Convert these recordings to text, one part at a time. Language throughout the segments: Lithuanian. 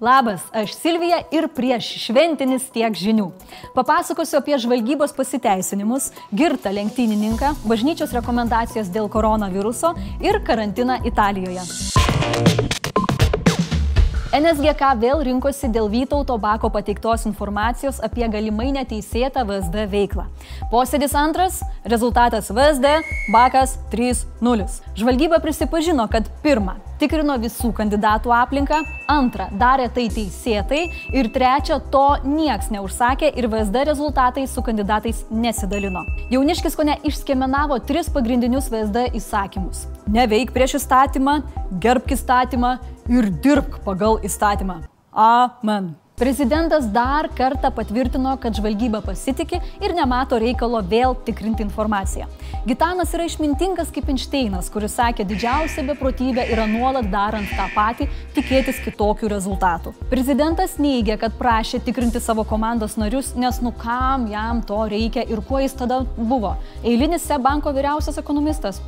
Labas, aš Silvija ir prieš šventinis tiek žinių. Papasakosiu apie žvalgybos pasiteisinimus, girtą lenktynininką, bažnyčios rekomendacijas dėl koronaviruso ir karantiną Italijoje. NSGK vėl rinkosi dėl Vytauto Bako pateiktos informacijos apie galimai neteisėtą VSD veiklą. Posėdis antras, rezultatas VSD, Bakas 3-0. Žvalgyba prisipažino, kad pirmą, tikrino visų kandidatų aplinką, antrą, darė tai teisėtai ir trečią, to nieks neužsakė ir VSD rezultatai su kandidatais nesidalino. Jauniškis ko ne išskemenavo tris pagrindinius VSD įsakymus. Neveik prieš įstatymą, gerbk įstatymą ir dirbk pagal įstatymą. Amen. Prezidentas dar kartą patvirtino, kad žvalgyba pasitikė ir nemato reikalo vėl tikrinti informaciją. Gitanas yra išmintingas kaip Einšteinas, kuris sakė, didžiausia beprotybė yra nuolat darant tą patį, tikėtis kitokių rezultatų. Prezidentas neigia, kad prašė tikrinti savo komandos narius, nes nu kam jam to reikia ir kuo jis tada buvo. Eilinis SE banko vyriausias ekonomistas.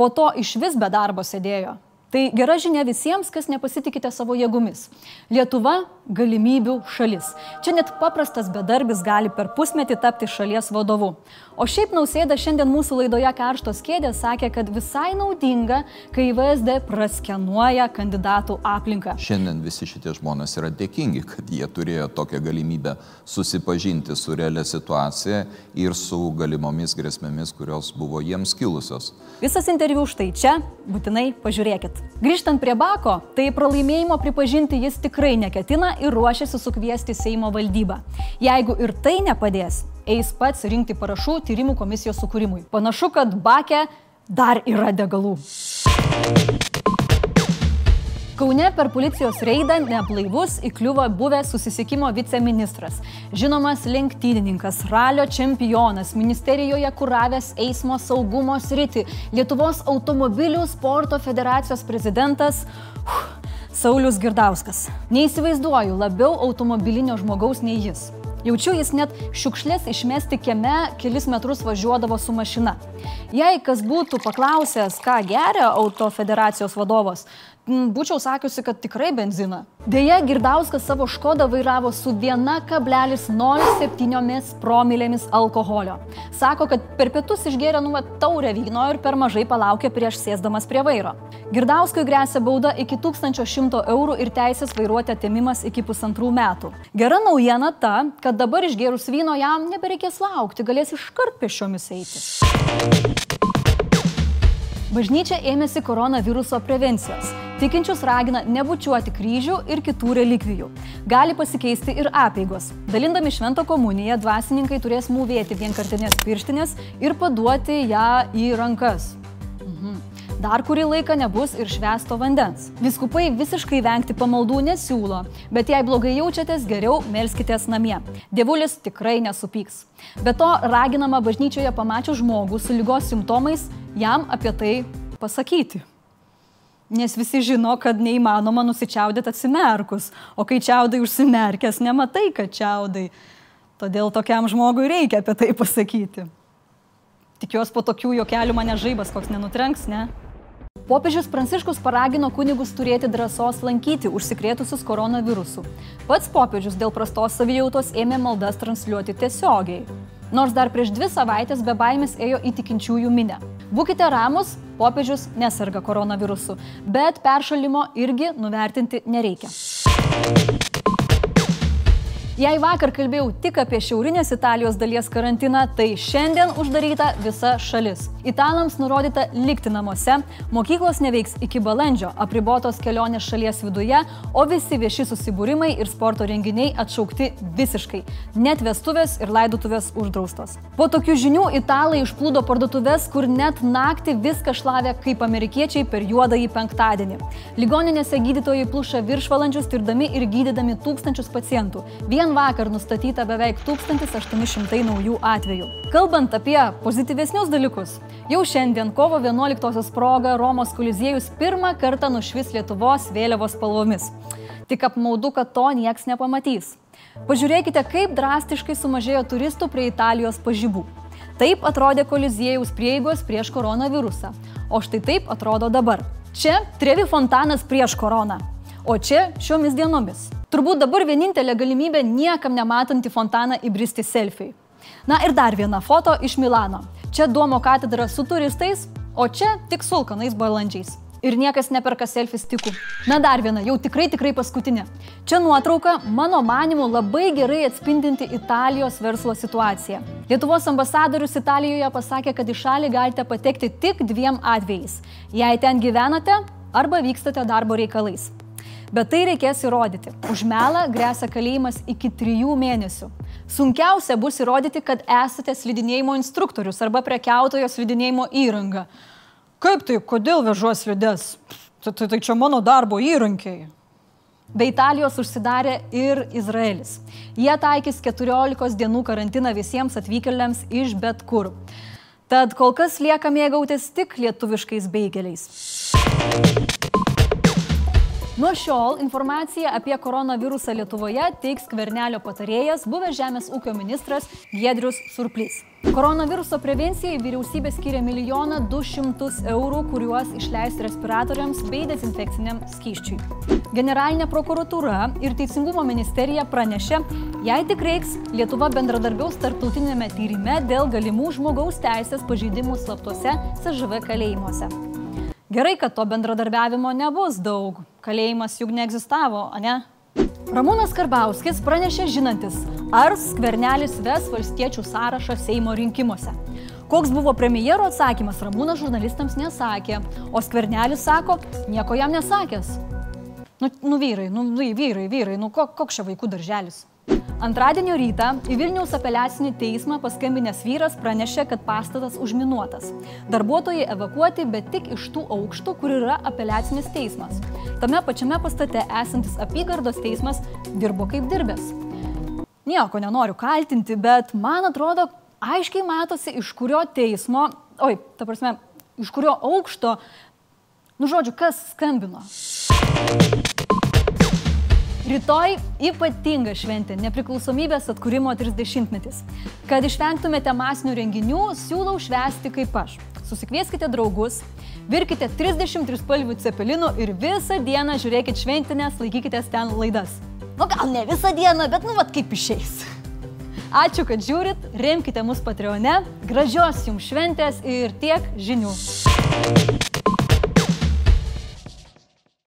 Po to iš vis be darbo sėdėjo. Tai gera žinia visiems, kas nepasitikite savo jėgomis. Lietuva - galimybių šalis. Čia net paprastas bedarbis gali per pusmetį tapti šalies vadovu. O šiaip nausėda šiandien mūsų laidoje Karštos kėdės sakė, kad visai naudinga, kai VSD praskenuoja kandidatų aplinką. Šiandien visi šitie žmonės yra dėkingi, kad jie turėjo tokią galimybę susipažinti su realia situacija ir su galimomis grėsmėmis, kurios buvo jiems kilusios. Visas interviu štai čia, būtinai pažiūrėkit. Grįžtant prie Bako, tai pralaimėjimo pripažinti jis tikrai neketina ir ruošiasi sukviesti Seimo valdybą. Jeigu ir tai nepadės, eis pats rinkti parašų tyrimų komisijos sukūrimui. Panašu, kad Bakė dar yra degalų. Kaune per policijos reidą neblaivus įkliuvo buvęs susisiekimo viceministras, žinomas lenktynininkas, ralio čempionas, ministerijoje kuravęs eismo saugumo sritį, Lietuvos automobilių sporto federacijos prezidentas uf, Saulis Girdauskas. Neįsivaizduoju labiau automobilinio žmogaus nei jis. Jaučiu, jis net šiukšlės išmesti kieme kelis metrus važiuodavo su mašina. Jei kas būtų paklausęs, ką geria auto federacijos vadovas, būčiau sakiusi, kad tikrai benziną. Deja, Girdauskas savo škodą vairavo su 1,07 promilėmis alkoholio. Sako, kad per pietus išgėrė nuva taurę vyno ir per mažai palaukė prieš sėsdamas prie vairo. Girdauskui grėsia bauda iki 1100 eurų ir teisės vairuoti atimimas iki pusantrų metų. Gera naujiena ta, kad dabar išgėrus vyno jam nebereikės laukti, galės iškart pešiomis eiti. Bažnyčia ėmėsi koronaviruso prevencijos. Tikinčius ragina nebučiuoti kryžių ir kitų relikvijų. Gali pasikeisti ir apėgos. Dalindami šventą komuniją, dvasininkai turės mūvėti vienkartinės pirštinės ir paduoti ją į rankas. Mhm. Dar kurį laiką nebus ir švesto vandens. Viskupai visiškai vengti pamaldų nesiūlo, bet jei blogai jaučiatės, geriau melskitės namie. Dievulis tikrai nesupyks. Be to, raginama bažnyčioje pamačius žmogų su lygos simptomais, jam apie tai pasakyti. Nes visi žino, kad neįmanoma nusičiaudėti atsimerkus, o kai čiaudai užsimerkęs, nematai, kad čiaudai. Todėl tokiam žmogui reikia apie tai pasakyti. Tikiuosi, po tokių jokelių mane žaibas koks nenutrenks, ne? Popiežius Pranciškus paragino kunigus turėti drąsos lankyti užsikrėtusius koronavirusu. Pats popiežius dėl prastos savijautos ėmė maldas transliuoti tiesiogiai. Nors dar prieš dvi savaitės be baimės ėjo į tikinčiųjų minę. Būkite ramus, popiežius neserga koronavirusu, bet peršalimo irgi nuvertinti nereikia. Jei vakar kalbėjau tik apie šiaurinės Italijos dalies karantiną, tai šiandien uždaryta visa šalis. Italams nurodyta likti namuose, mokyklos neveiks iki balandžio, apribotos kelionės šalies viduje, o visi vieši susibūrimai ir sporto renginiai atšaukti visiškai. Net vestuvės ir laidotuvės uždraustos. Po tokių žinių italai išplūdo parduotuvės, kur net naktį viską šlavė kaip amerikiečiai per juodąjį penktadienį. Ligoninėse gydytojai pluša viršvalandžius tirdami ir gydydami tūkstančius pacientų. Vien Vien vakar nustatyta beveik 1800 naujų atvejų. Kalbant apie pozityvesnius dalykus, jau šiandien kovo 11-osios proga Romos koliziejus pirmą kartą nušvis Lietuvos vėliavos spalvomis. Tik apmaudu, kad to nieks nepamatys. Pažiūrėkite, kaip drastiškai sumažėjo turistų prie Italijos pažybų. Taip atrodė koliziejaus prieigos prieš koronavirusą. O štai taip atrodo dabar. Čia Trevi fontanas prieš koroną O čia šiomis dienomis. Turbūt dabar vienintelė galimybė niekam nematant į fontaną įbristi selfiai. Na ir dar viena foto iš Milano. Čia Duomo katedra su turistais, o čia tik sulkanais balandžiais. Ir niekas neperka selfie stikų. Na dar viena, jau tikrai tikrai paskutinė. Čia nuotrauka, mano manimu, labai gerai atspindinti Italijos verslo situaciją. Lietuvos ambasadorius Italijoje pasakė, kad į šalį galite patekti tik dviem atvejais. Jei ten gyvenate arba vykstate darbo reikalais. Bet tai reikės įrodyti. Už melą grėsia kalėjimas iki trijų mėnesių. Sunkiausia bus įrodyti, kad esate slidinėjimo instruktorius arba prekiautojo slidinėjimo įranga. Kaip tai, kodėl vežuos slides? Tai, tai, tai čia mano darbo įrankiai. Be Italijos užsidarė ir Izraelis. Jie taikys 14 dienų karantiną visiems atvykėliams iš bet kur. Tad kol kas lieka mėgautis tik lietuviškais beigeliais. Nuo šiol informaciją apie koronavirusą Lietuvoje teiks Kvernelio patarėjas, buvęs Žemės ūkio ministras Giedrius Surplys. Koronaviruso prevencijai vyriausybė skiria milijoną du šimtus eurų, kuriuos išleis respiratoriams bei dezinfekciniam skyščiui. Generalinė prokuratūra ir Teisingumo ministerija pranešė, jei tik reiks, Lietuva bendradarbiaus tarptautinėme tyrime dėl galimų žmogaus teisės pažeidimų slaptose SŽV kalėjimuose. Gerai, kad to bendradarbiavimo nebus daug. Kalėjimas juk neegzistavo, ne? Ramūnas Karbauskis pranešė žinantis, ar skvernelis ves valstiečių sąrašą Seimo rinkimuose. Koks buvo premjero atsakymas, Ramūnas žurnalistams nesakė, o skvernelis sako, nieko jam nesakęs. Nu, nu vyrai, nu, nu vyrai, vyrai, nu koks čia vaikų darželis? Antradienio rytą į Vilniaus apeliacinį teismą paskambinęs vyras pranešė, kad pastatas užminuotas. Darbuotojai evakuoti, bet tik iš tų aukštų, kur yra apeliacinis teismas. Tame pačiame pastate esantis apygardos teismas dirbo kaip dirbęs. Nieko nenoriu kaltinti, bet man atrodo, aiškiai matosi, iš kurio teismo, oi, ta prasme, iš kurio aukšto, nu žodžiu, kas skambino. Rytoj ypatinga šventė - nepriklausomybės atkūrimo 30-metis. Kad išvengtumėte masinių renginių, siūlau švęsti kaip aš. Susikvieskite draugus, virkite 33 spalvių cepelinų ir visą dieną žiūrėkite šventinės, laikykite ten laidas. Nu gal ne visą dieną, bet nu vad kaip išeis. Ačiū, kad žiūrit, remkite mus Patreone, gražios jums šventės ir tiek žinių.